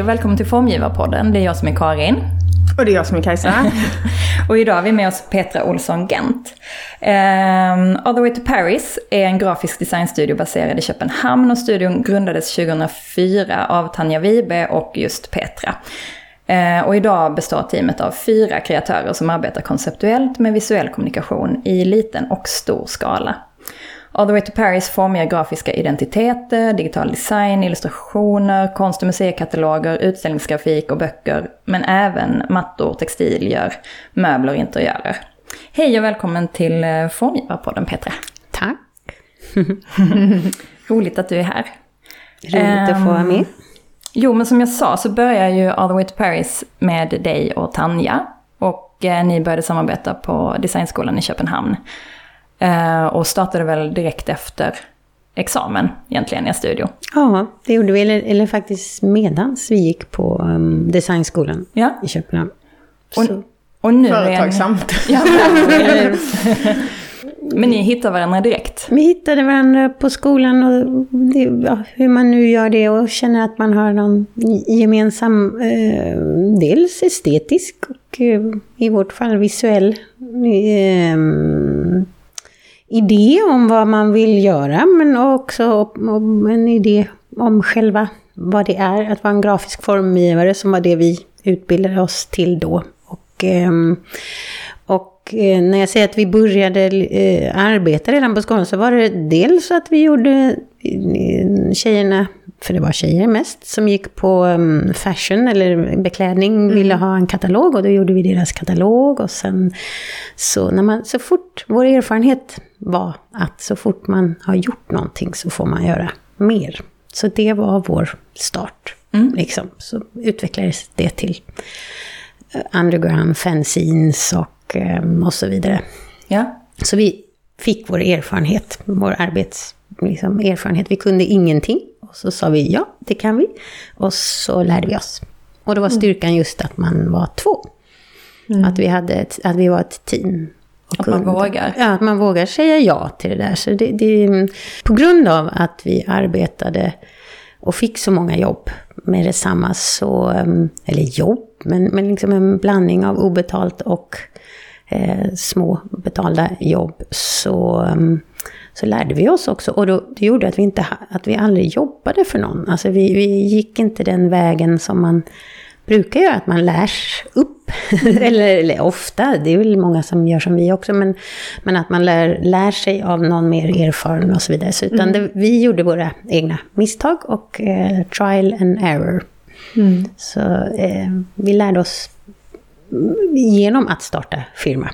hej och välkommen till Formgivarpodden. Det är jag som är Karin. Och det är jag som är Kajsa. och idag har vi med oss Petra Olsson Gent. Um, All the way to Paris är en grafisk designstudio baserad i Köpenhamn och studion grundades 2004 av Tanja Wibe och just Petra. Uh, och idag består teamet av fyra kreatörer som arbetar konceptuellt med visuell kommunikation i liten och stor skala. All the way to Paris formar grafiska identiteter, digital design, illustrationer, konst och museikataloger, utställningsgrafik och böcker, men även mattor, textilier, möbler och interiörer. Hej och välkommen till eh, Formgivarpodden Petra. Tack. Roligt att du är här. Roligt att få vara med. Ehm, jo, men som jag sa så börjar ju All the way to Paris med dig och Tanja. Och eh, ni började samarbeta på Designskolan i Köpenhamn. Eh, och startade väl direkt efter examen egentligen i studio. Ja, det gjorde vi. Eller, eller faktiskt medans vi gick på um, designskolan ja. i Köpenhamn. Och, och nu Företagsamt. En, ja, men ni hittade varandra direkt? Vi hittade varandra på skolan och det, ja, hur man nu gör det och känner att man har någon gemensam, eh, dels estetisk och eh, i vårt fall visuell eh, idé om vad man vill göra, men också en idé om själva vad det är att vara en grafisk formgivare, som var det vi utbildade oss till då. Och, ehm, och eh, när jag säger att vi började eh, arbeta redan på skolan så var det dels att vi gjorde eh, tjejerna för det var tjejer mest, som gick på um, fashion eller beklädning, mm. ville ha en katalog och då gjorde vi deras katalog. Och sen så, när man, så fort, vår erfarenhet var att så fort man har gjort någonting så får man göra mer. Så det var vår start. Mm. Liksom. Så utvecklades det till uh, underground fanzines och, um, och så vidare. Ja. Så vi fick vår erfarenhet, vår arbets liksom, erfarenhet. Vi kunde ingenting. Och så sa vi ja, det kan vi. Och så lärde vi oss. Och då var mm. styrkan just att man var två. Mm. Att, vi hade ett, att vi var ett team. Att man vågar. Ja, att man vågar säga ja till det där. Så det, det, på grund av att vi arbetade och fick så många jobb med detsamma, så, ehm, eller jobb, men, men liksom en blandning av obetalt och eh, små betalda jobb, så um, så lärde vi oss också. Och då, det gjorde att vi, inte, att vi aldrig jobbade för någon. Alltså vi, vi gick inte den vägen som man brukar göra, att man lärs upp. eller, eller, ofta, det är väl många som gör som vi också, men, men att man lär, lär sig av någon mer erfaren och så vidare. Så, utan mm. det, vi gjorde våra egna misstag och eh, trial and error. Mm. Så eh, vi lärde oss genom att starta firma.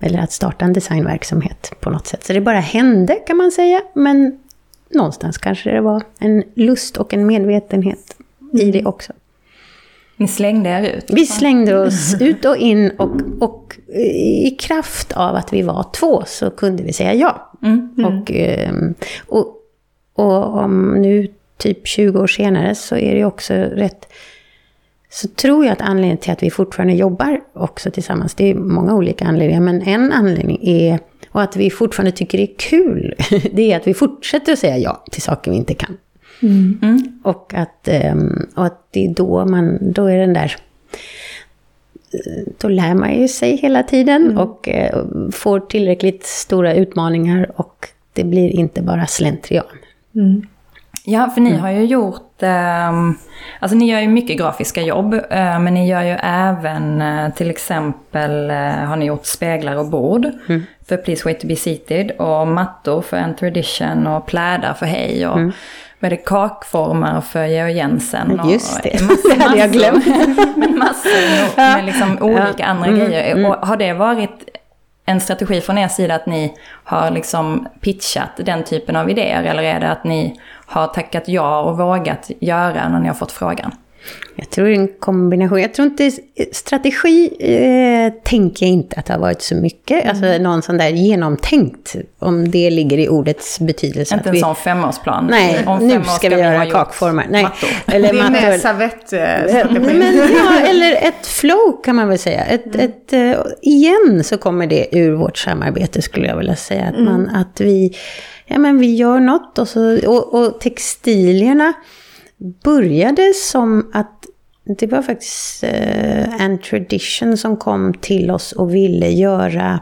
Eller att starta en designverksamhet på något sätt. Så det bara hände kan man säga. Men någonstans kanske det var en lust och en medvetenhet i mm. det också. Ni slängde er ut? Vi slängde oss ut och in och, och i kraft av att vi var två så kunde vi säga ja. Mm. Mm. Och, ehm, och, och om nu typ 20 år senare så är det också rätt så tror jag att anledningen till att vi fortfarande jobbar också tillsammans, det är många olika anledningar, men en anledning är, och att vi fortfarande tycker det är kul, det är att vi fortsätter att säga ja till saker vi inte kan. Mm. Mm. Och, att, ehm, och att det är då man, då är den där, då lär man ju sig hela tiden mm. och eh, får tillräckligt stora utmaningar och det blir inte bara slentrian. Mm. Ja, för ni mm. har ju gjort, eh, alltså ni gör ju mycket grafiska jobb, eh, men ni gör ju även eh, till exempel, har ni gjort speglar och bord mm. för Please Wait To Be Seated och mattor för Enter Edition och plädar för Hej och mm. Vad är det, kakformar för Georg Jensen. Och Just det, massor, det hade jag glömt. massor med liksom olika ja. andra mm. grejer. Mm. Och har det varit en strategi från er sida att ni har liksom pitchat den typen av idéer? Eller är det att ni har tackat ja och vågat göra när ni har fått frågan? Jag tror en kombination. Jag tror inte, strategi eh, tänker jag inte att det har varit så mycket. Mm. Alltså någon sån där genomtänkt, om det ligger i ordets betydelse. Inte en vi, sån femårsplan? Nej, Om nu ska, ska vi göra kakformar. Nej. Eller det är mer servettstrategi. ja, eller ett flow kan man väl säga. Ett, mm. ett, uh, igen så kommer det ur vårt samarbete skulle jag vilja säga. Att, man, mm. att vi, ja, men vi gör något och, så, och, och textilierna började som att det var faktiskt eh, en tradition som kom till oss och ville göra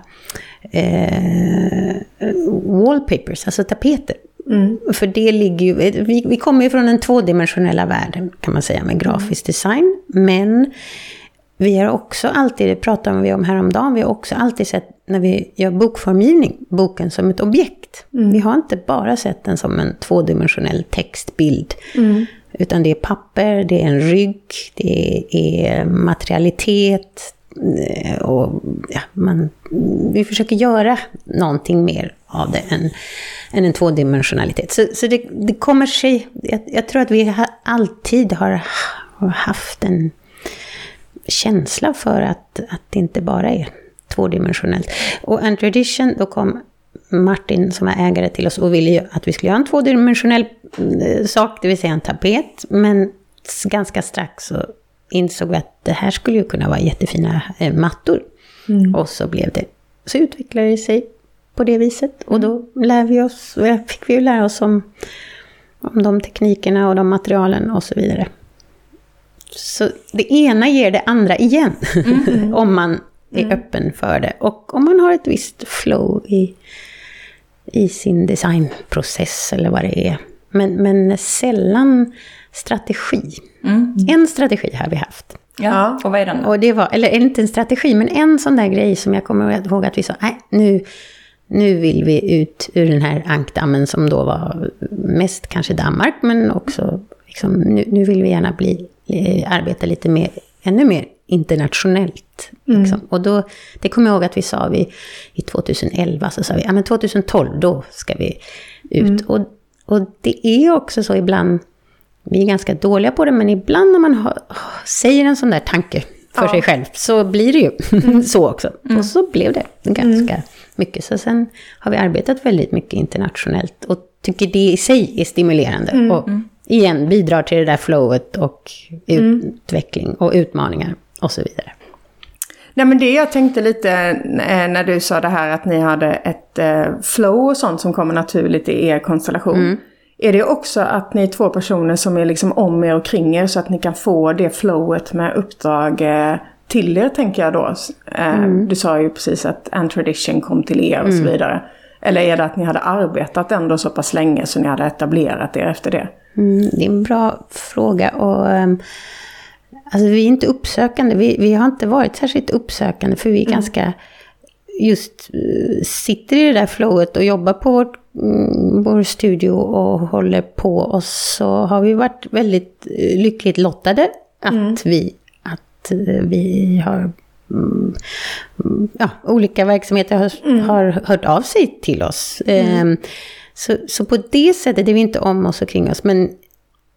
eh, wallpapers, alltså tapeter. Mm. För det ligger ju, vi, vi kommer ju från den tvådimensionella världen kan man säga med grafisk design. Men vi har också alltid, det pratade vi om häromdagen, vi har också alltid sett när vi gör bokformgivning, boken som ett objekt. Mm. Vi har inte bara sett den som en tvådimensionell textbild. Mm. Utan det är papper, det är en rygg, det är materialitet. Eh, och ja, man, vi försöker göra någonting mer av det än, än en tvådimensionalitet. Så, så det, det kommer sig, jag, jag, tror att vi alltid har, har haft en känsla för att, att det inte bara är tvådimensionellt. Och en tradition, då kom Martin som är ägare till oss och ville att vi skulle göra en tvådimensionell eh, sak, det vill säga en tapet. Men ganska strax så insåg vi att det här skulle ju kunna vara jättefina eh, mattor. Mm. Och så blev det, så utvecklade det sig på det viset. Och då lär vi oss, fick vi ju lära oss om, om de teknikerna och de materialen och så vidare. Så det ena ger det andra igen, mm. om man är mm. öppen för det. Och om man har ett visst flow i, i sin designprocess eller vad det är. Men, men sällan strategi. Mm. En strategi har vi haft. Ja, och vad är den då? Och det var, eller inte en strategi, men en sån där grej som jag kommer ihåg att vi sa, nej, nu, nu vill vi ut ur den här ankdammen som då var mest kanske Danmark, men också liksom, nu, nu vill vi gärna bli, eh, arbeta lite mer, ännu mer internationellt. Mm. Liksom. Och då, det kommer jag ihåg att vi sa vi, i 2011, så sa vi, ja men 2012, då ska vi ut. Mm. Och, och det är också så ibland, vi är ganska dåliga på det, men ibland när man har, säger en sån där tanke för ja. sig själv, så blir det ju mm. så också. Mm. Och så blev det ganska mm. mycket. Så sen har vi arbetat väldigt mycket internationellt och tycker det i sig är stimulerande. Och igen bidrar till det där flowet och utveckling och utmaningar och så vidare. Nej men det jag tänkte lite eh, när du sa det här att ni hade ett eh, flow och sånt som kommer naturligt i er konstellation. Mm. Är det också att ni är två personer som är liksom om er och kring er så att ni kan få det flowet med uppdrag eh, till er tänker jag då? Mm. Du sa ju precis att en tradition kom till er och så mm. vidare. Eller är det att ni hade arbetat ändå så pass länge så ni hade etablerat er efter det? Mm, det är en bra fråga. Och, um, Alltså vi är inte uppsökande, vi, vi har inte varit särskilt uppsökande för vi är mm. ganska just uh, sitter i det där flowet och jobbar på vårt, mm, vår studio och håller på oss så har vi varit väldigt uh, lyckligt lottade att mm. vi att uh, vi har mm, ja, olika verksamheter har, mm. har hört av sig till oss. Um, så, så på det sättet är vi inte om oss och kring oss. Men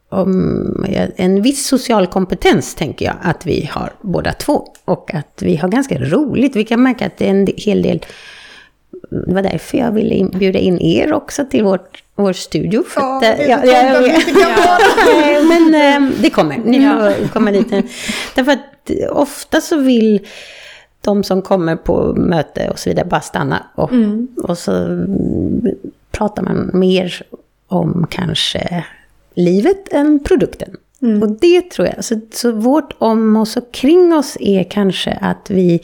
om en viss social kompetens, tänker jag, att vi har båda två. Och att vi har ganska roligt. Vi kan märka att det är en hel del... Det var därför jag ville bjuda in er också till vårt, vår studio. För ja, att, ja, ja, ja, Men ehm, det kommer. Ni får komma dit. Därför att ofta så vill de som kommer på möte och så vidare bara stanna. Och, mm. och så pratar man mer om kanske livet än produkten. Mm. Och det tror jag, så, så vårt om oss och kring oss är kanske att vi,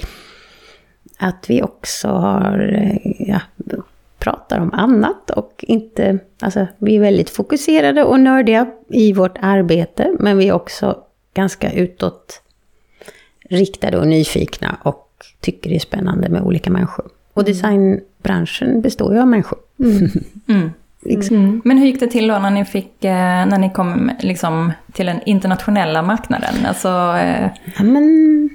att vi också har, eh, ja, pratar om annat och inte, alltså vi är väldigt fokuserade och nördiga i vårt arbete, men vi är också ganska utåt riktade och nyfikna och tycker det är spännande med olika människor. Och mm. Designbranschen består ju av människor. Mm. Mm. Liksom. Mm. Men hur gick det till då när ni, fick, eh, när ni kom liksom till den internationella marknaden? Alltså, eh... ja, men,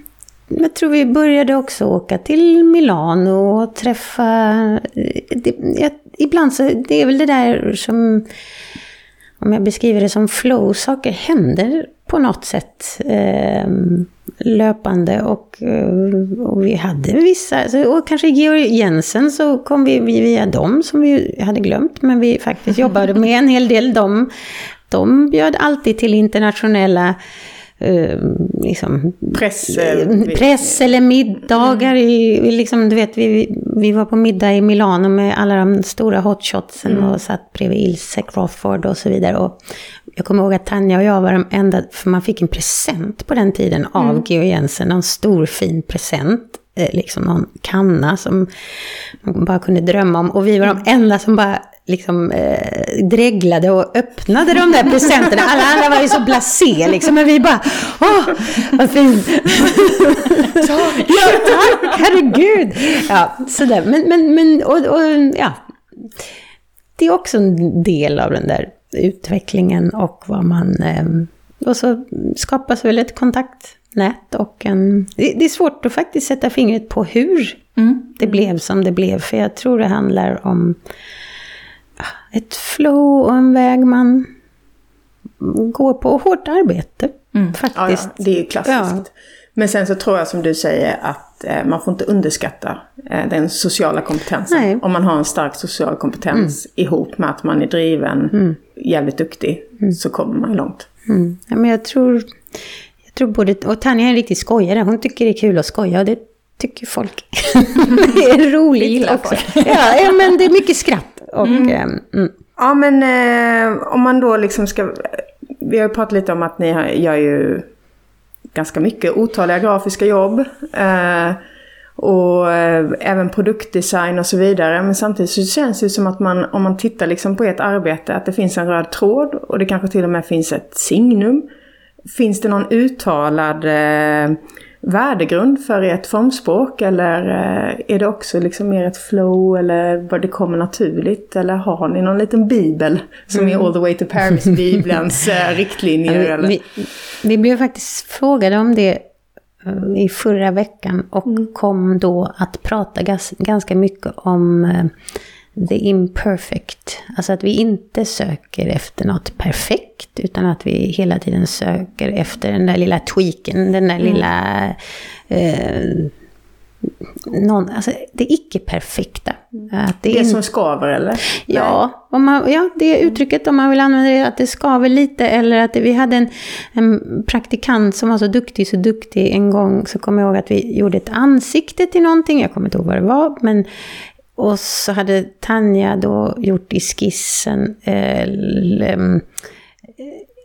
jag tror vi började också åka till Milano och träffa... Eh, det, jag, ibland så, det är väl det där som, om jag beskriver det som flow, saker händer på något sätt eh, löpande. Och, eh, och, vi hade vissa, och kanske Georg Jensen så kom vi via dem som vi hade glömt, men vi faktiskt jobbade med en hel del. De, de bjöd alltid till internationella eh, liksom, press, press eller middagar. I, liksom, du vet, vi, vi var på middag i Milano med alla de stora hotshotsen mm. och satt bredvid Ilse Crawford och så vidare. Och jag kommer ihåg att Tanja och jag var de enda, för man fick en present på den tiden av mm. Georg Jensen, en stor fin present. Eh, liksom någon kanna som man bara kunde drömma om. Och vi var de enda som bara liksom eh, dreglade och öppnade de där presenterna. Alla andra var ju så blasé liksom, men vi bara, åh, vad fint. ja, tack, herregud. Ja, sådär. Men, men, men och, och, ja. Det är också en del av den där utvecklingen och vad man... Eh, och så skapas väl ett kontaktnät och en... Det, det är svårt att faktiskt sätta fingret på hur mm. det blev som det blev, för jag tror det handlar om ett flow och en väg man går på. Och hårt arbete, mm. faktiskt. Ja, ja, det är klassiskt. Ja. Men sen så tror jag som du säger att eh, man får inte underskatta eh, den sociala kompetensen. Nej. Om man har en stark social kompetens mm. ihop med att man är driven, mm. jävligt duktig, mm. så kommer man långt. Mm. Ja, men jag tror, jag tror både, och Tanja är en riktig skojare, hon tycker det är kul att skoja det tycker folk det är roligt också. Ja, ja, men det är mycket skratt. Och, mm. Eh, mm. Ja, men eh, om man då liksom ska... Vi har ju pratat lite om att ni gör ju ganska mycket otaliga grafiska jobb. Eh, och eh, även produktdesign och så vidare. Men samtidigt så känns det som att man, om man tittar liksom på ert arbete, att det finns en röd tråd och det kanske till och med finns ett signum. Finns det någon uttalad eh, värdegrund för ert formspråk eller eh, är det också liksom mer ett flow eller vad det kommer naturligt? Eller har ni någon liten bibel som mm. är All the way to Paris-bibelns eh, riktlinjer? Ja, vi, vi, vi, blev faktiskt frågade om det eh, i förra veckan och mm. kom då att prata ganska mycket om the imperfect. Alltså att vi inte söker efter något perfekt, utan att vi hela tiden söker efter den där lilla tweaken, den där mm. lilla... Eh, någon, alltså det icke-perfekta. det, det som skaver eller? Ja, om man, ja, det uttrycket om man vill använda det, att det skaver lite. Eller att det, vi hade en, en praktikant som var så duktig, så duktig en gång, så kommer jag ihåg att vi gjorde ett ansikte till någonting, jag kommer inte ihåg vad det var, men och så hade Tanja då gjort i skissen eh,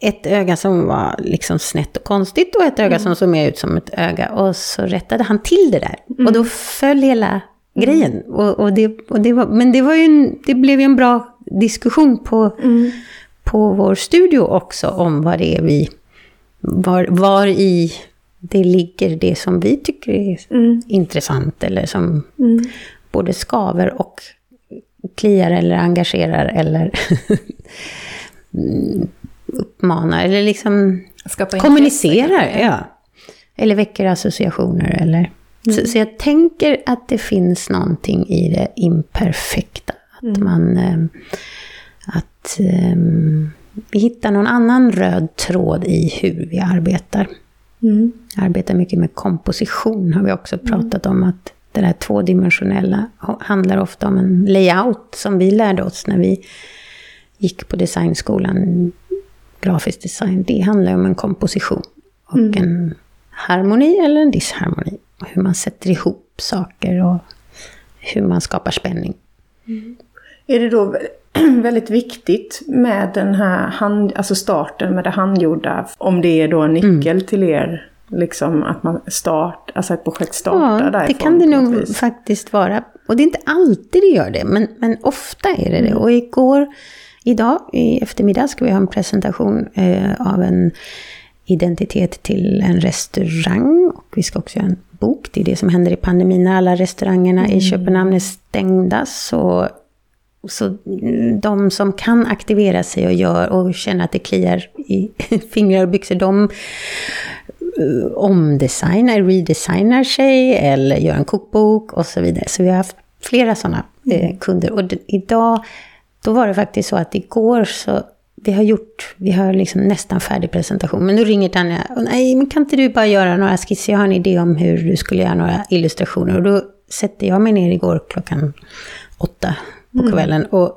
ett öga som var liksom snett och konstigt och ett öga mm. som såg mer ut som ett öga. Och så rättade han till det där. Mm. Och då föll hela grejen. Och, och, det, och det var, men det, var ju en, det blev ju en bra diskussion på, mm. på vår studio också om vad det är vi... Var, var i det ligger det som vi tycker är mm. intressant eller som... Mm både skaver och kliar eller engagerar eller uppmanar eller liksom kommunicerar. Ja. Eller väcker associationer eller... Mm. Så, så, jag tänker att det finns någonting i det imperfekta. Att mm. man... Ehm, att um, vi hittar någon annan röd tråd i hur vi arbetar. Mm. Jag arbetar mycket med komposition, har vi också pratat om. att det där tvådimensionella handlar ofta om en layout som vi lärde oss när vi gick på designskolan, grafisk design. Det handlar om en komposition och mm. en harmoni eller en disharmoni. Och hur man sätter ihop saker och hur man skapar spänning. Mm. Är det då väldigt viktigt med den här hand, alltså starten med det handgjorda, om det är då en nyckel mm. till er liksom att man start, alltså ett projekt startar ja, därifrån. det kan det nog faktiskt vara. Och det är inte alltid det gör det, men, men ofta är det det. Mm. Och igår, idag i eftermiddag ska vi ha en presentation eh, av en identitet till en restaurang. Och vi ska också göra en bok. Det är det som händer i pandemin när alla restaurangerna mm. i Köpenhamn är stängda. Så, så de som kan aktivera sig och gör och känner att det kliar i fingrar och byxor, de omdesignar, redesignar sig eller gör en kokbok och så vidare. Så vi har haft flera sådana eh, mm. kunder. Och idag, då var det faktiskt så att igår så vi har gjort, vi har liksom nästan färdig presentation. Men nu ringer Tanja, och nej men kan inte du bara göra några skisser? Jag har en idé om hur du skulle göra några illustrationer. Och då sätter jag mig ner igår klockan åtta på mm. kvällen och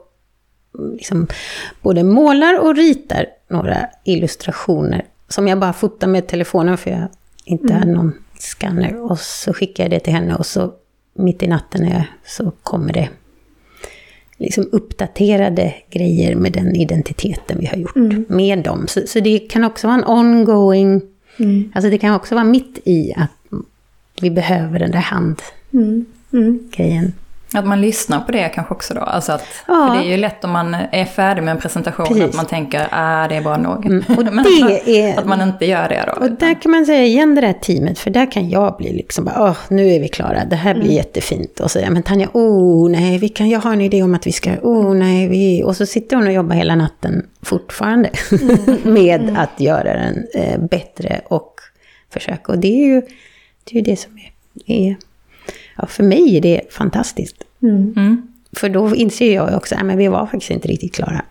liksom både målar och ritar några illustrationer som jag bara fotar med telefonen för jag inte mm. hade någon scanner. Och så skickar jag det till henne och så mitt i natten är, så kommer det liksom uppdaterade grejer med den identiteten vi har gjort med dem. Så, så det kan också vara en ongoing, alltså det kan också vara mitt i att vi behöver den där handgrejen. Att man lyssnar på det kanske också då. Alltså att, Ja. För det är ju lätt om man är färdig med en presentation Precis. att man tänker ah det är bra nog. Mm, och Men det att, är- att man inte gör det då. Och där kan man säga igen det där teamet, för där kan jag bli liksom bara, åh, nu är vi klara, det här blir jättefint. Och säga, men Tanja, oh nej, vi kan, jag har en idé om att vi ska, oh nej, vi... Och så sitter hon och jobbar hela natten fortfarande med att göra den eh, bättre och försöka. Och det är ju det, är ju det som är, är, ja för mig är det fantastiskt. Mm. För då inser jag också, att vi var faktiskt inte riktigt klara.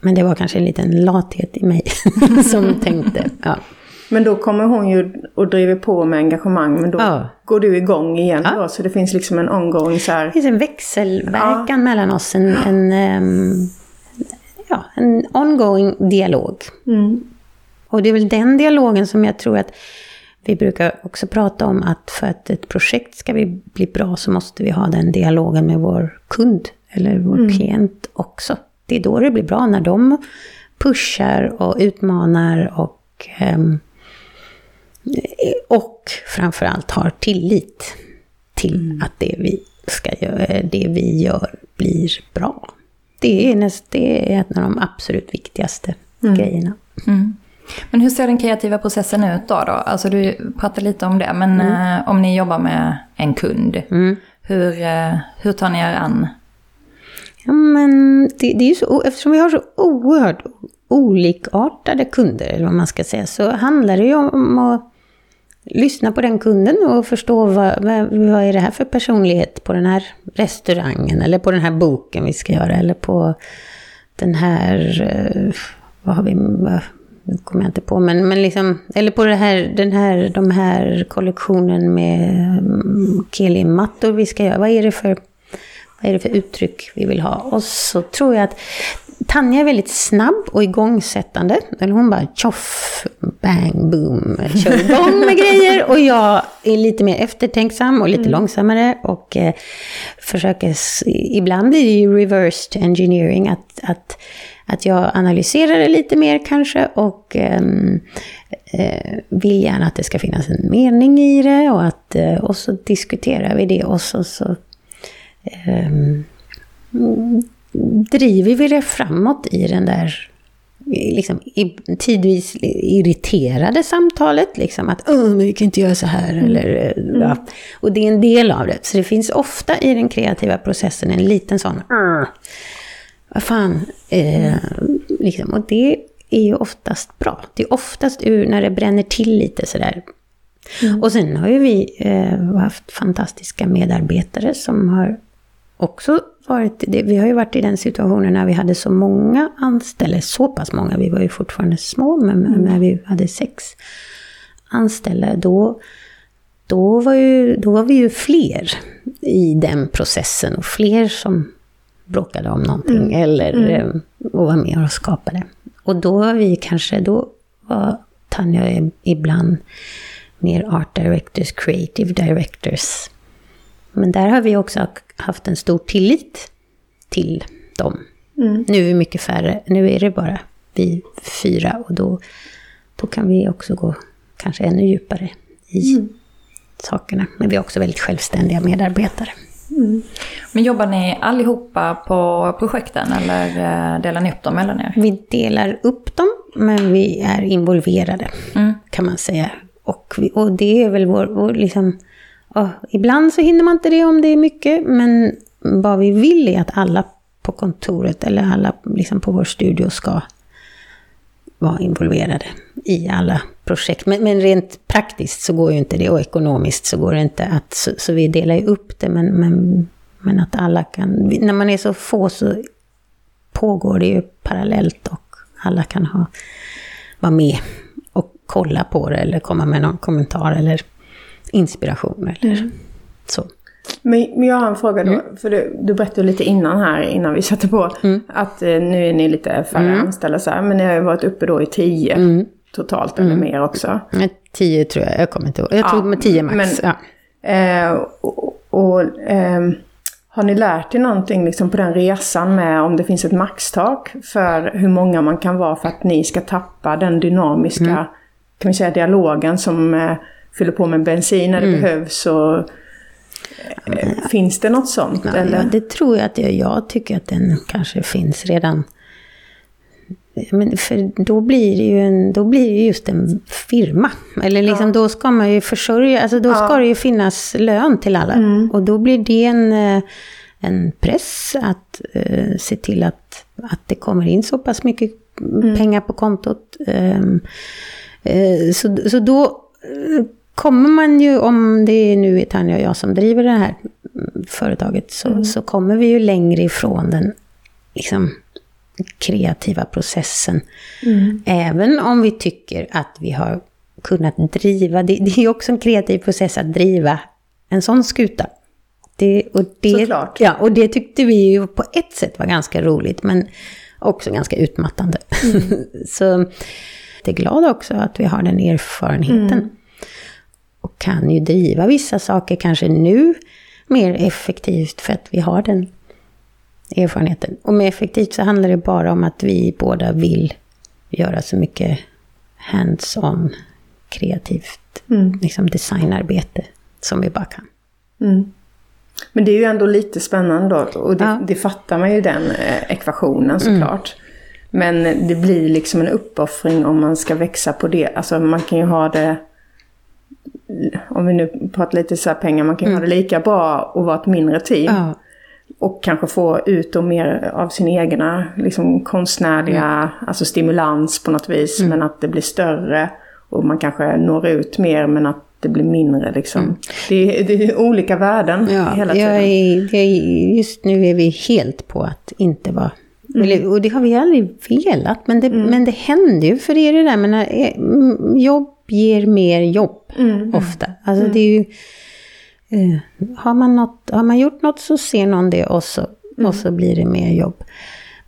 Men det var kanske en liten lathet i mig som tänkte, ja. Men då kommer hon ju och driver på med engagemang. Men då Ja. går du igång igen Ja. då. Så det finns liksom en ongoing så här. Det finns en växelverkan mellan oss, en, en, ehm, ja, en ongoing dialog. Och det är väl den dialogen som jag tror att vi brukar också prata om att för att ett projekt ska bli bra så måste vi ha den dialogen med vår kund eller vår klient också. Det är då det blir bra, när de pushar och utmanar och, ehm, och framförallt har tillit till att det vi, ska göra, det vi gör blir bra. Det är, näst, det är en av de absolut viktigaste grejerna. Mm. Men hur ser den kreativa processen ut då? då? Alltså du pratade lite om det, men eh, om ni jobbar med en kund, hur, eh, hur tar ni er an? Ja, men det, det är ju så, eftersom vi har så oerhört olikartade kunder, eller vad man ska säga, så handlar det ju om att lyssna på den kunden och förstå vad, vad, är det här för personlighet på den här restaurangen, eller på den här boken vi ska göra, eller på den här, eh, vad har vi, nu kommer jag inte på, men, men liksom, eller på det här, den här, de här kollektionen med mm, Keli-mattor vi ska göra, vad är det för vad är det för uttryck vi vill ha? Och så tror jag att Tanja är väldigt snabb och igångsättande. Eller hon bara tjoff, bang, boom, kör igång med grejer. Och jag är lite mer eftertänksam och lite långsammare. Och eh, försöker, ibland blir det ju reversed engineering. Att, att, att jag analyserar det lite mer kanske. Och ehm, eh, vill gärna att det ska finnas en mening i det. Och, att, eh, och så diskuterar vi det. Och så, så mm, driver vi det framåt i den där liksom, tidvis irriterade samtalet. Liksom, att Åh, men vi kan inte göra så här. Eller, eh, ja. Och det är en del av det. Så det finns ofta i den kreativa processen en liten sån "Åh, vad fan. Eh, liksom. Och det är ju oftast bra. Det är oftast ur när det bränner till lite sådär. Och sen har ju vi eh, haft fantastiska medarbetare som har också varit, det, vi har ju varit i den situationen när vi hade så många anställda, så pass många, vi var ju fortfarande små, men när vi hade sex anställda, då, då, var ju, då var vi ju fler i den processen och fler som bråkade om någonting eller eh, och var med och skapade. Och då var vi kanske, då var Tanja ibland mer art directors, creative directors. Men där har vi också haft en stor tillit till dem. Nu är vi mycket färre, nu är det bara vi fyra och då, då kan vi också gå kanske ännu djupare i sakerna. Men vi är också väldigt självständiga medarbetare. Men jobbar ni allihopa på projekten eller eh, delar ni upp dem mellan er? Vi delar upp dem, men vi är involverade, kan man säga. Och, vi, och det är väl vår, vår liksom... ja, ibland så hinner man inte det om det är mycket, men vad vi vill är att alla på kontoret, eller alla liksom på vår studio ska vara involverade i alla projekt. Men, men rent praktiskt så går ju inte det, och ekonomiskt så går det inte att... Så, så vi delar ju upp det, men, men, men att alla kan... När man är så få så pågår det ju parallellt och alla kan ha, vara med och kolla på det eller komma med någon kommentar eller inspiration eller så. Men, jag har en fråga då. För du, du berättade lite innan här, innan vi satte på. Att eh, nu är ni lite färre anställda så här. Men ni har ju varit uppe då i tio totalt eller mer också. Tio tror jag, jag kommer inte ihåg. Jag tror Ja, med tio max. men- ja. Eh, och, och ehm, har ni lärt er någonting liksom på den resan med om det finns ett maxtak för hur många man kan vara för att ni ska tappa den dynamiska, Mm. kan vi säga dialogen som eh, fyller på med bensin när det Mm. behövs och eh, Finns det något sånt? Ja, eller? ja, det tror jag att jag, jag tycker att den kanske finns redan. Men för då blir det ju en, då blir det just en firma. Eller liksom, då ska man ju försörja, alltså då ska det ju finnas lön till alla. Och då blir det en, eh, en press att eh, se till att, att det kommer in så pass mycket pengar på kontot. Ehm, eh, så, så då eh, kommer man ju, om det nu är Tanja och jag som driver det här mm, företaget, så, så kommer vi ju längre ifrån den liksom, kreativa processen. Även om vi tycker att vi har kunnat driva, det, det är ju också en kreativ process att driva en sån skuta. Det, och det, Såklart. Ja, och det tyckte vi ju på ett sätt var ganska roligt, men också ganska utmattande. så jag är glad också att vi har den erfarenheten. Och kan ju driva vissa saker kanske nu mer effektivt för att vi har den erfarenheten. Och med effektivt så handlar det bara om att vi båda vill göra så mycket hands-on kreativt liksom designarbete som vi bara kan. Mm. Men det är ju ändå lite spännande då. Och det, Ja. Mm. det fattar man ju den eh, ekvationen såklart. Men det blir liksom en uppoffring om man ska växa på det. Alltså man kan ju ha det... Om vi nu pratar lite så här pengar, man kan ju ha det lika bra och vara ett mindre team. Mm. Ja. Och kanske få ut mer av sin egna liksom, konstnärliga Mm. alltså stimulans på något vis. Men att det blir större och man kanske når ut mer men att det blir mindre. Liksom. Det, är, det är olika värden Mm. Ja, hela jag tiden. är, jag är, just nu är vi helt på att inte vara... Eller, och det har vi aldrig velat, men det, men det händer ju. För det är det där med när eh, mm, jobb ger mer jobb ofta. Alltså det är ju... Eh, har, man något, har man gjort något så ser någon det och så, och så blir det mer jobb.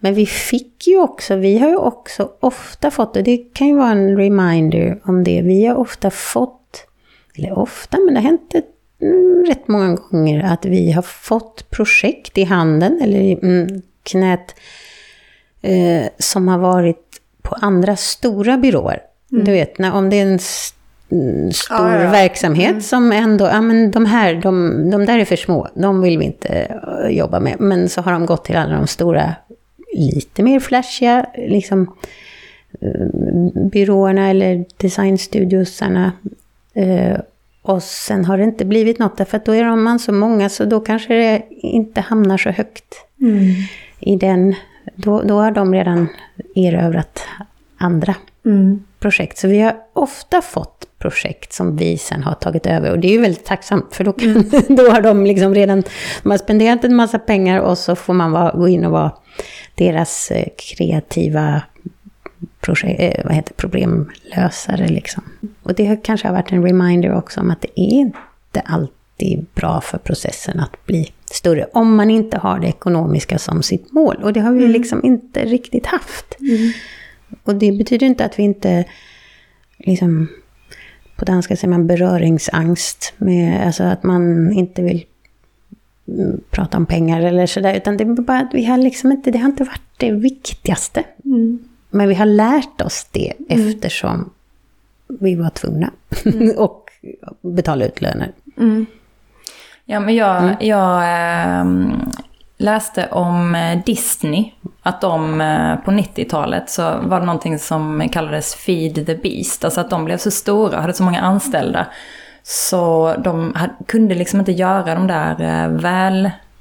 Men vi fick ju också, vi har ju också ofta fått, och det kan ju vara en reminder om det, vi har ofta fått, eller ofta, men det har hänt ett, mm, rätt många gånger att vi har fått projekt i handen eller i mm, knät eh, som har varit på andra stora byråer. Du vet, när, om det är en mm, stor Ja, ja, verksamhet som ändå, ja men de här, de, de där är för små, de vill vi inte eh, jobba med. Men så har de gått till alla de stora, lite mer flashiga, liksom eh, byråerna eller designstudiosarna. Eh, och sen har det inte blivit något, därför att då är de man så många, så då kanske det inte hamnar så högt i den. Då, då har de redan erövrat andra projekt. Så vi har ofta fått projekt som vi sen har tagit över. Och det är ju väldigt tacksamt, för då, kan, då har de liksom redan de har spenderat en massa pengar och så får man vara, gå in och vara deras eh, kreativa projekt, eh, vad heter, problemlösare. Liksom. Och det har kanske har varit en reminder också om att det är inte alltid bra för processen att bli större. Om man inte har det ekonomiska som sitt mål. Och det har vi liksom inte riktigt haft. Och det betyder inte att vi inte, liksom, på danska säger man beröringsangst. Med, alltså att man inte vill mm, prata om pengar eller sådär. Utan det är bara att vi har liksom inte, det har inte varit det viktigaste. Men vi har lärt oss det eftersom vi var tvungna. och betala ut löner. Ja, men jag, jag ehm, läste om eh, Disney. Att de eh, på 90-talet så var det någonting som kallades Feed the Beast. Alltså att de blev så stora och hade så många anställda. Så de hade, kunde liksom inte göra de där eh,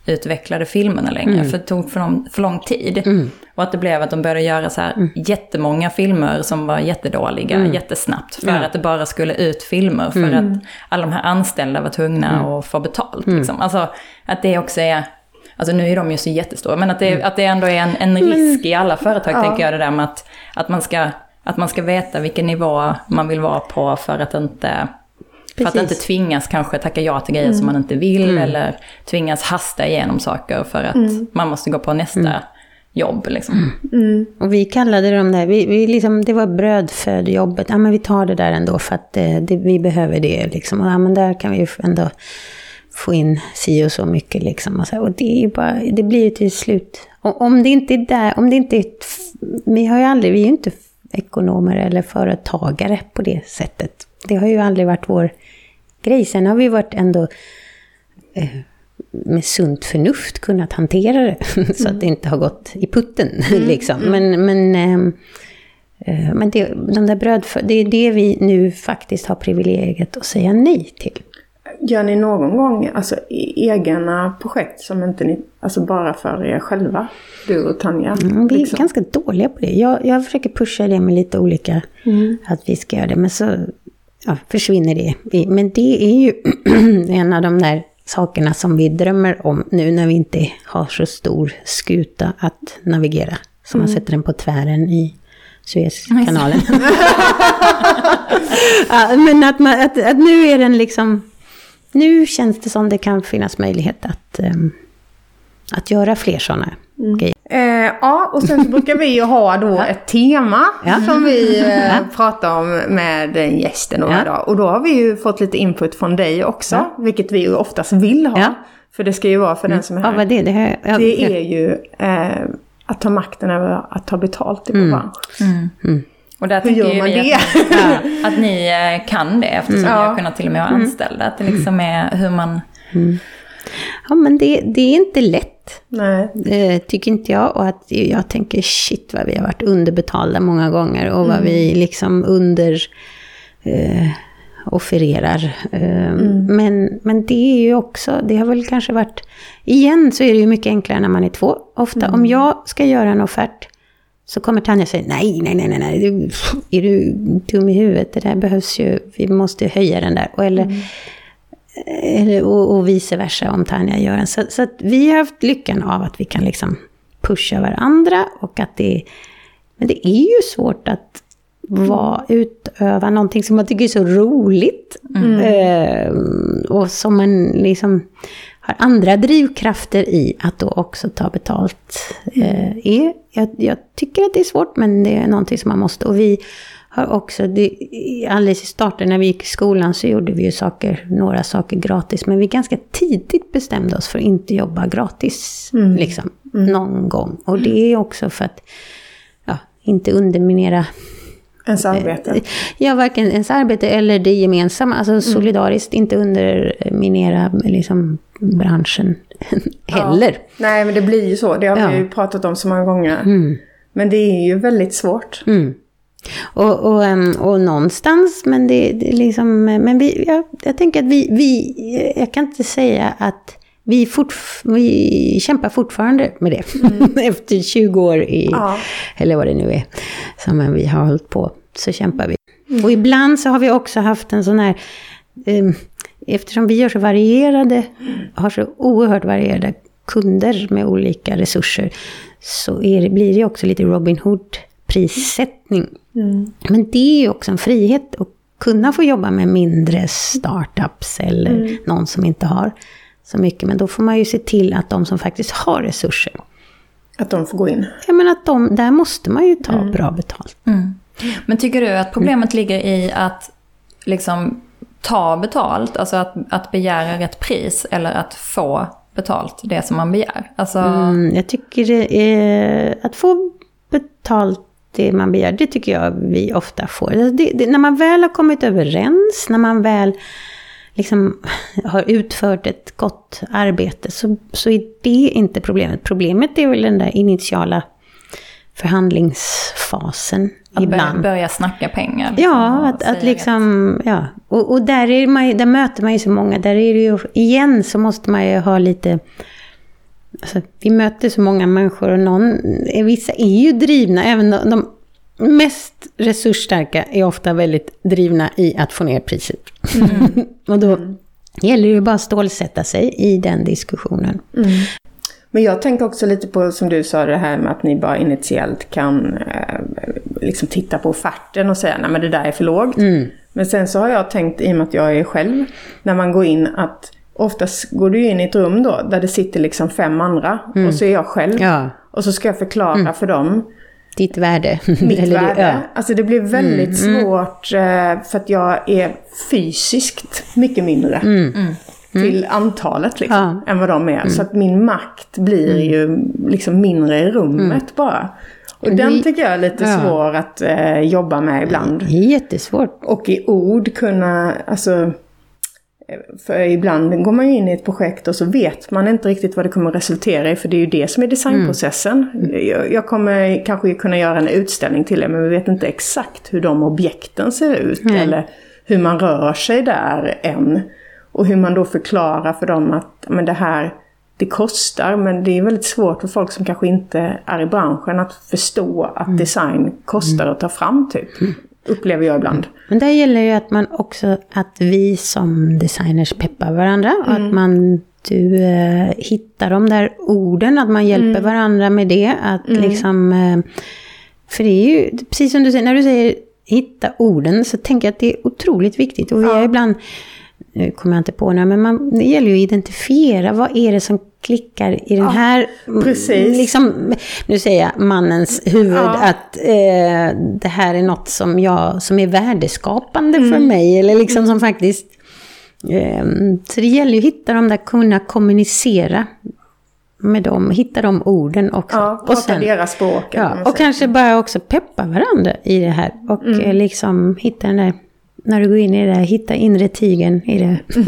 välutvecklade filmerna längre. För det tog för lång, för lång tid. Och att det blev att de började göra så här jättemånga filmer som var jättedåliga jättesnabbt. För Ja. att det bara skulle ut filmer. För att alla de här anställda var tvungna att få betalt. Liksom. Alltså att det också är... Alltså nu är de ju så jättestora, men att det, att det ändå är en, en risk i alla företag, tänker jag, det där med att, att, man ska, att man ska veta vilken nivå man vill vara på för att inte... För att Precis. inte tvingas kanske tacka ja till grejer som man inte vill, eller tvingas hasta igenom saker för att man måste gå på nästa jobb. Liksom. Och vi kallade dem där, vi, vi liksom, det var brödfödjobbet. Ja men vi tar det där ändå för att det, det, vi behöver det liksom. Och ja men där kan vi ändå få in si och så mycket. Liksom. Och, så, och det, bara, det blir ju till slut... Och om det inte är där, om det inte är... Vi har ju aldrig, vi är ju inte ekonomer eller företagare på det sättet. Det har ju aldrig varit vår grej. Sen har vi varit ändå eh, med sunt förnuft kunnat hantera det. så att det inte har gått i putten. liksom. Men, men, ehm, eh, men det, de där brödfö- det är det vi nu faktiskt har privilegiet att säga nej till. Gör ni någon gång alltså, e- egna projekt som inte ni, alltså bara för er själva? Du och Tanja? Mm, vi är liksom? ganska dåliga på det. Jag, jag försöker pusha det med lite olika, att vi ska göra det. Men så ja, försvinner det. Men det är ju en av de där sakerna som vi drömmer om nu när vi inte har så stor skuta att navigera. Så man sätter den på tvären i Suezkanalen. ja, men att, man, att, att nu är den liksom... Nu känns det som det kan finnas möjlighet att, ehm, att göra fler sådana grejer. Eh, ja, och sen så brukar vi ju ha då ett tema Ja. som vi eh, Ja. pratar om med en gästen några Ja. dagar. Och då har vi ju fått lite input från dig också, Ja. vilket vi ju oftast vill ha. Ja. För det ska ju vara för den som är Ja, här. vad det, det, har jag, Det är ju eh, att ta makten över att ta betalt i vår bransch. Och där Hur gör man det? Att, att ni eh, kan det eftersom ni Ja. har kunnat till och med vara anställda. Att det liksom är hur man... Ja, men det, det är inte lätt, Nej. eh, tycker inte jag. Och att jag tänker shit vad vi har varit underbetalda många gånger och vad vi liksom under eh, offererar. Eh, men, men det är ju också, det har väl kanske varit, igen så är det ju mycket enklare när man är två. Ofta om jag ska göra en offert så kommer Tanja säga nej, nej, nej, nej, nej, är du dum i huvudet? Det där behövs ju, vi måste höja den där. Och eller, eller, och, och vice versa om Tanja gör en. Så, så vi har haft lyckan av att vi kan liksom pusha varandra och att det Men det är ju svårt att vara, utöva någonting som man tycker är så roligt. Eh, och som man liksom har andra drivkrafter i att då också ta betalt. Eh, är, jag, jag tycker att det är svårt men det är någonting som man måste. Och vi har också, det, alldeles i starten när vi gick i skolan så gjorde vi ju saker, några saker gratis. Men vi ganska tidigt bestämde oss för att inte jobba gratis. Liksom, någon gång. Och det är också för att ja, inte underminera Ens arbete. Ja, varken ens arbete eller det gemensamma. Alltså solidariskt, inte underminera liksom, branschen heller. Nej, men det blir ju så. Det har Ja. vi ju pratat om så många gånger. Mm. Men det är ju väldigt svårt. Mm. Och, och, ehm, och någonstans, men det, det liksom, men vi, jag, jag tänker att vi, vi, jag kan inte säga att vi, fortf- vi kämpar fortfarande med det. Efter 20 år i, Ja. eller vad det nu är, som vi har hållit på, så kämpar vi. Och ibland så har vi också haft en sån här, ehm, eftersom vi gör så varierade, har så oerhört varierade kunder med olika resurser, så det, blir det också lite Robin Hood-prissättning. Men det är ju också en frihet att kunna få jobba med mindre startups eller någon som inte har så mycket. Men då får man ju se till att de som faktiskt har resurser, Att de får gå in. ja men att de, där måste man ju ta bra betalt. Men tycker du att problemet ligger i att liksom ta betalt, alltså att, att begära rätt pris eller att få betalt det som man begär? Alltså, Mm, jag tycker det är, att få betalt det man begär, det tycker jag vi ofta får. Alltså, det, det, när man väl har kommit överens, när man väl liksom har utfört ett gott arbete, så, så är det inte problemet. Problemet är väl den där initiala förhandlingsfasen att ibland. börja snacka pengar. liksom, Ja, att, att liksom, ja. Och, och där, är man, där möter man ju så många. Där är det ju, igen så måste man ju ha lite... Alltså, vi möter så många människor och någon, vissa är ju drivna, även de, de mest resursstarka är ofta väldigt drivna i att få ner priset. och då gäller det ju bara att stålsätta sig i den diskussionen. Men jag tänker också lite på, som du sa, det här med att ni bara initiellt kan eh, liksom titta på offerten och säga nej men det där är för lågt. Men sen så har jag tänkt, i och med att jag är själv, när man går in att oftast går du in i ett rum då där det sitter liksom fem andra och så är jag själv. Ja, Och så ska jag förklara för dem ditt värde. mitt Eller det- värde. ja. Alltså det blir väldigt svårt eh, för att jag är fysiskt mycket mindre. Till antalet liksom, än vad de är. Så att min makt blir ju liksom mindre i rummet bara. Och den tycker jag är lite Ja. svår att eh, jobba med ibland. Det är jättesvårt. Och i ord kunna, alltså... För ibland går man ju in i ett projekt och så vet man inte riktigt vad det kommer resultera i. För det är ju det som är designprocessen. Jag, jag kommer kanske kunna göra en utställning till er men vi vet inte exakt hur de objekten ser ut. Eller hur man rör sig där än. Och hur man då förklarar för dem att men det här det kostar men det är väldigt svårt för folk som kanske inte är i branschen att förstå att design kostar att ta fram typ. Upplever jag ibland. Men där gäller ju att man också, att vi som designers peppar varandra. Och Mm. att man, du eh, hittar de där orden, att man hjälper Mm. varandra med det. Att liksom, eh, för det är ju, precis som du säger, när du säger hitta orden, så tänker jag att det är otroligt viktigt. Och vi har ibland, nu kommer jag inte på några, men man, det gäller ju att identifiera vad är det som klickar i den här, precis. liksom, nu säger jag mannens huvud, Ja. att eh, det här är något som, jag, som är värdeskapande Mm. för mig, eller liksom som faktiskt... Eh, så det gäller ju att hitta de där, kunna kommunicera med dem, hitta de orden också. Ja, prata deras språk. eller vad Ja, och kanske bara också peppa varandra i det här. Och Mm. eh, liksom hitta den där, när du går in i det hitta inre tigern i det.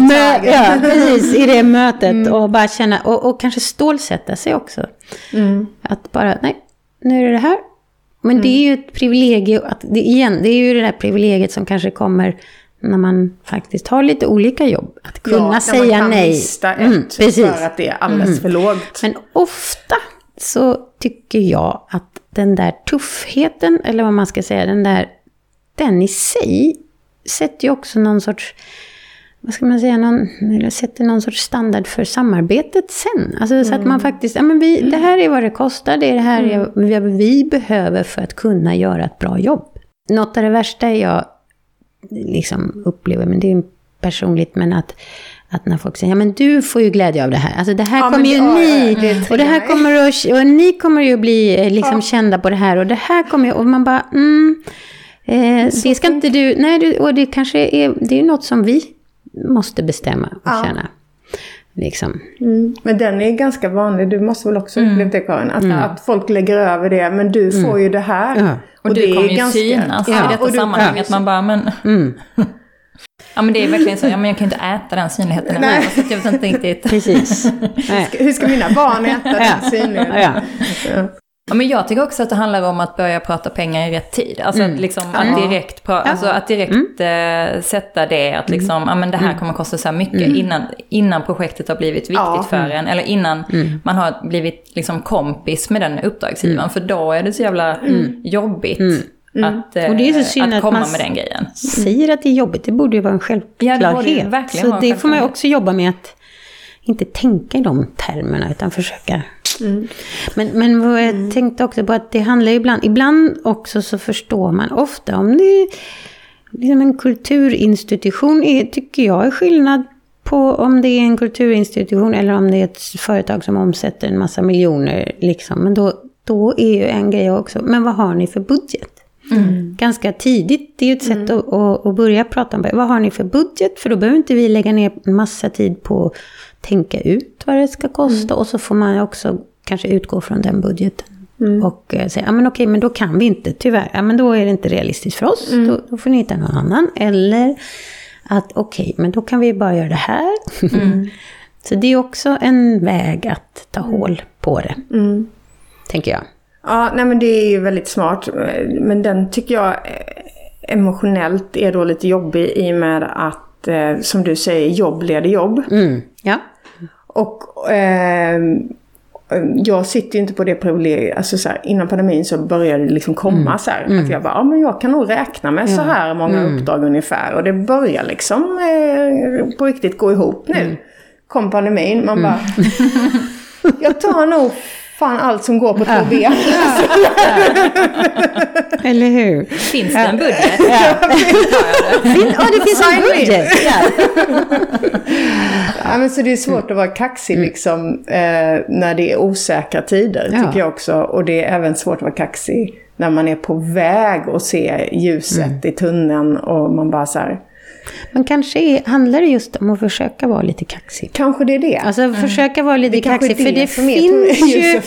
Mö, ja, precis, i det mötet. Mm. Och bara känna, och, och kanske stålsätta sig också. Mm. Att bara, nej, nu är det det här. Men det är ju ett privilegium, att det, igen, det är ju det där privilegiet som kanske kommer när man faktiskt har lite olika jobb. Att kunna ja, när säga man kan nej. mista ett Mm, precis. för att det är alldeles för lågt. Men ofta så tycker jag att den där tuffheten, eller vad man ska säga, den där, den i sig sätter ju också någon sorts, vad ska man säga, någon, eller sätter någon sorts standard för samarbetet sen. Alltså så att man faktiskt, ja men vi, det här är vad det kostar, det är det här jag, vad vi behöver för att kunna göra ett bra jobb. Något av det värsta jag liksom upplever, men det är personligt, men att, att när folk säger, ja men du får ju glädje av det här. Alltså det här Ja, kommer ju ja, ni, ja, det och det här kommer att, och ni kommer ju bli eh, liksom kända på det här, och det här kommer ju, och man bara, mm, eh, det ska inte du, nej, du, och det kanske är, det är något som vi måste bestämma och Ja. känna. Liksom. Men den är ganska vanlig, du måste väl också uppleva det Karin? Att, att folk lägger över det, men du får ju det här. Ja. Och, du det är kommer ju ganska- synas Ja, i detta och du- sammanhang. Att man bara, men... ja men det är verkligen så, ja men jag kan ju inte äta den synligheten. Nej. Nej. Så jag vet inte riktigt. Precis. Nej. Hur ska mina barn äta den synligheten? Ja. Ja, men jag tycker också att det handlar om att börja prata pengar i rätt tid. Alltså att, liksom, att direkt, pra- alltså att direkt eh, sätta det, att liksom, ja men det här kommer kosta så här mycket innan, innan projektet har blivit viktigt Ja. för en. Eller innan man har blivit liksom kompis med den uppdragsgivaren. För då är det så jävla jobbigt att, eh, Och det är så synd att att komma man- med den grejen. säger att det är jobbigt, det borde ju vara en Ja, det borde självklarhet. ju verkligen så det får man också jobba med att inte tänka i de termerna, utan försöka. Men, men vad jag tänkte också på att det handlar ibland, ibland också så förstår man ofta om det är liksom en kulturinstitution, är, tycker jag är skillnad på om det är en kulturinstitution eller om det är ett företag som omsätter en massa miljoner. Liksom. Men då, då är ju en grej också, men vad har ni för budget? Ganska tidigt, det är ju ett sätt att, att, att börja prata om vad har ni för budget? För då behöver inte vi lägga ner massa tid på tänka ut vad det ska kosta. Och så får man också kanske utgå från den budgeten. Och eh, säga, ja men okej, men då kan vi inte, tyvärr. Ja men då är det inte realistiskt för oss. Då, då får ni hitta någon annan. Eller att okej, men då kan vi bara göra det här. så det är också en väg att ta hål på det. Tänker jag. Ja, nej men det är ju väldigt smart. Men den tycker jag eh, emotionellt är då lite jobbig i och med att, eh, som du säger, jobb leder jobb. Mm. Ja. Och eh, jag sitter ju inte på det privilegiet. Alltså så här, innan pandemin så började det liksom komma så här. Att jag bara, ja men jag kan nog räkna med så här många uppdrag ungefär. Och det börjar liksom eh, på riktigt gå ihop nu. Kom pandemin, man bara, jag tar nog fan allt som går på två ben. Eller hur? Finns det en budget? Fin- Ja, det finns en budget. Ja. Ja, men så det är svårt att vara kaxig liksom, eh, när det är osäkra tider, Ja. tycker jag också. Och det är även svårt att vara kaxig när man är på väg att se ljuset i tunneln och man bara så här, Men kanske är, handlar det just om att försöka vara lite kaxig. Kanske det är det. Alltså försöka vara lite Det kaxig. För det det som är finns ju...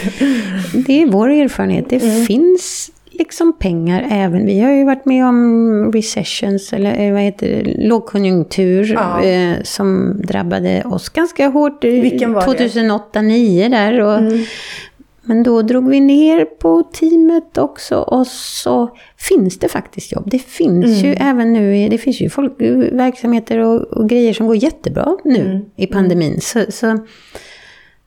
Det är vår erfarenhet. Det Mm. finns liksom pengar även. Vi har ju varit med om recessions, eller eh, vad heter det, lågkonjunktur, Ja. eh, som drabbade oss ganska hårt. eh, Vilken var det? 2008-2009 där. Och, Mm. Men då drog vi ner på teamet också och så finns det faktiskt jobb. Det finns ju Mm. även nu, det finns ju folk, verksamheter och, och grejer som går jättebra nu Mm. i pandemin. Så, så,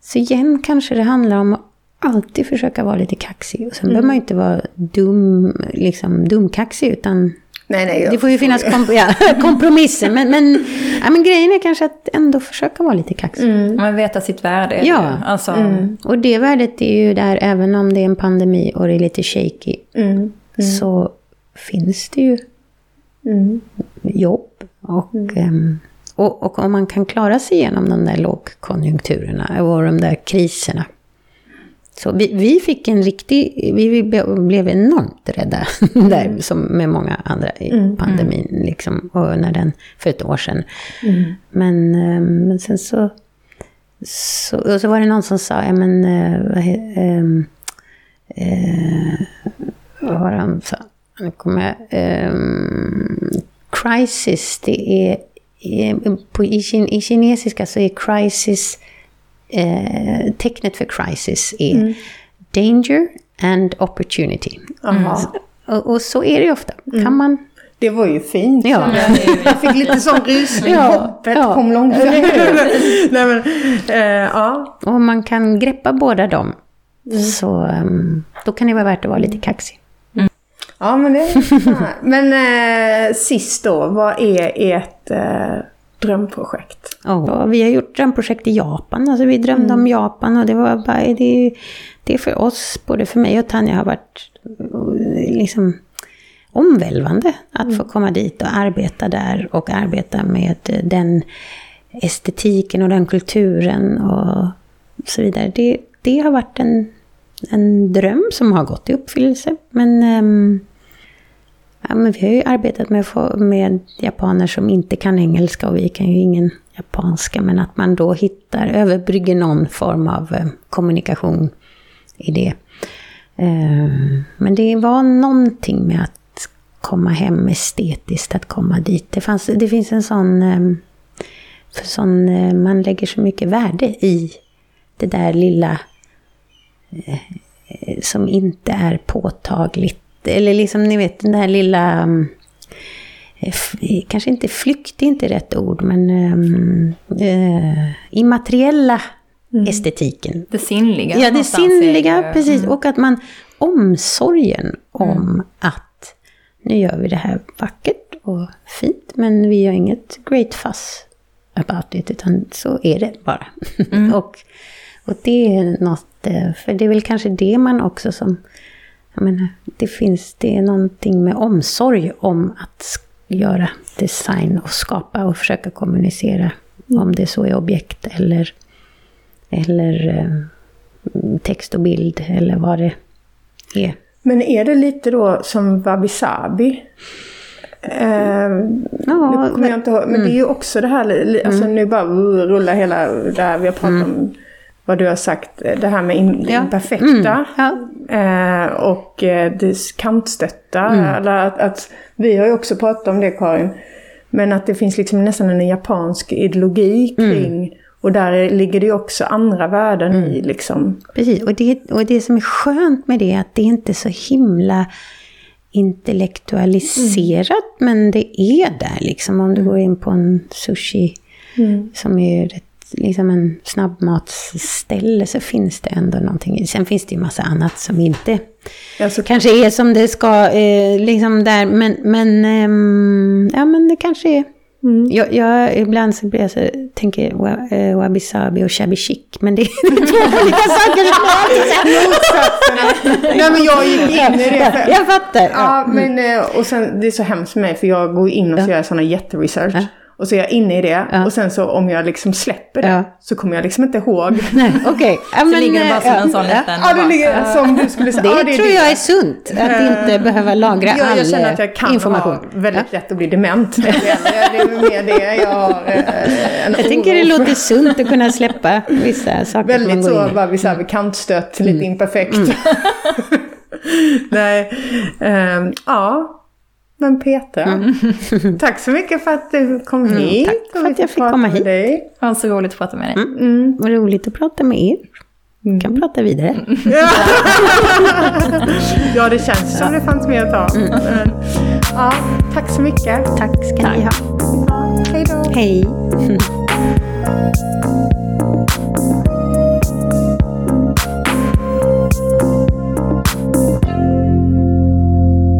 så igen kanske det handlar om att alltid försöka vara lite kaxig. Och sen behöver man ju inte vara dum, liksom dumkaxig utan Nej, nej. det får ju finnas kom, ja, kompromisser. Men, men, ja, men grejen är kanske att ändå försöka vara lite kaxig. Man veta sitt värde. Ja. Mm. Alltså, Och det värdet är ju där, även om det är en pandemi och det är lite shaky, Mm. så finns det ju Mm. jobb. Och, ehm, och, och om man kan klara sig igenom de där lågkonjunkturerna och de där kriserna. Så vi, vi fick en riktig, vi blev enormt rädda där, som med många andra i pandemin, liksom, och när den, för ett år sedan. Men, ehm, men sen så, så, och så var det någon som sa, ja men, eh, vad eh, vad var det han sa? Nu kommer jag... ehm, crisis, det är... är- På, i, I kinesiska så är crisis... Eh, tecknet för crisis är danger and opportunity. Jaha. Och, och så är det ju ofta. Kan man... Det var ju fint. Ja. Jag fick lite sån rysning. Ja, Hoppet ja. kom långt. Nej, men, eh, ja. Och om man kan greppa båda dem, så ehm, då kan det vara värt att vara lite kaxig. ja, men det är Men eh, sist då, vad är ert eh, drömprojekt? Och vi har gjort drömprojekt i Japan. Alltså vi drömde om Japan och det var bara, det, det för oss, både för mig och Tanja, har varit liksom omvälvande att få komma dit och arbeta där och arbeta med den estetiken och den kulturen och så vidare. Det, det har varit en, en dröm som har gått i uppfyllelse. Men ehm, Ja, men vi har ju arbetat med, med japaner som inte kan engelska och vi kan ju ingen japanska. Men att man då hittar, överbrygger någon form av eh, kommunikation i det. Eh, men det var någonting med att komma hem estetiskt, att komma dit. Det, fanns, det finns en sån, eh, för sån, man lägger så mycket värde i det där lilla som inte är påtagligt. Eller liksom, ni vet, den där lilla... mm, eh, f- Kanske inte flykt, är inte rätt ord, men eh, immateriella estetiken. det sinnliga. Ja, det sinnliga, ju- precis. Och att man, omsorgen om att nu gör vi det här vackert och fint, men vi gör inget great fuss about it, utan så är det bara. och, och det är något, eh, för det är väl kanske det man också som, jag menar, det finns, det är någonting med omsorg om att göra design och skapa och försöka kommunicera, om det så är objekt eller, eller eh, text och bild eller vad det är. Men är det lite då som Wabi Sabi? Eh, Ja, nu kommer jag inte ihåg, men det är ju också det här, alltså nu bara rullar hela det här vi har pratat om, vad du har sagt, det här med in, Ja. imperfekta. ja. Eh, och eh, det kantstötta. Eller att, att, vi har ju också pratat om det Karin. Men att det finns liksom nästan en japansk ideologi kring. Och där är, ligger det ju också andra värden i liksom. Precis, och det, och det som är skönt med det är att det inte är så himla intellektualiserat, men det är där liksom. Om du går in på en sushi som är ett, liksom en snabbmatsställe så finns det ändå någonting. Sen finns det ju massa annat som inte Alltså, kanske är som det ska, eh, liksom där, men, men, ehm, ja men det kanske är. Jag, jag, ibland så blir jag så, tänker wa- eh, wabi sabi och shabby chic, men det är två olika saker. Nej men jag gick in i det. Jag fattar. ja, men, eh, och sen det är så hemskt för mig för jag går in och så gör jag sådana jätteresearch. Och så är jag inne i det. Ja. Och sen så om jag liksom släpper det Ja. så kommer jag liksom inte ihåg. Nej, okej. Ja, Så men, ligger det bara som eh, en sån ja. liten... Ja, det ligger som du skulle säga. Det ja, tror jag är sunt, att inte behöva lagra jag, all jag känner att jag kan information. ha väldigt lätt att bli dement. Det är mer det jag har. eh, En Jag tänker det låter sunt att kunna släppa vissa saker som Väldigt så, bara vid, så här, vid kantstött, Mm. lite imperfekt. Nej, ehm, ja. Men Petra, tack så mycket för att du kom hit. Mm. tack för att jag fick komma hit. Dig. Det var så roligt att prata med dig. Mm. Vad roligt att prata med er. Vi kan prata vidare. Ja, det känns som det fanns mer att ta. Mm. Men, ja, tack så mycket. Tack ska ni ha. Hej då. Hej.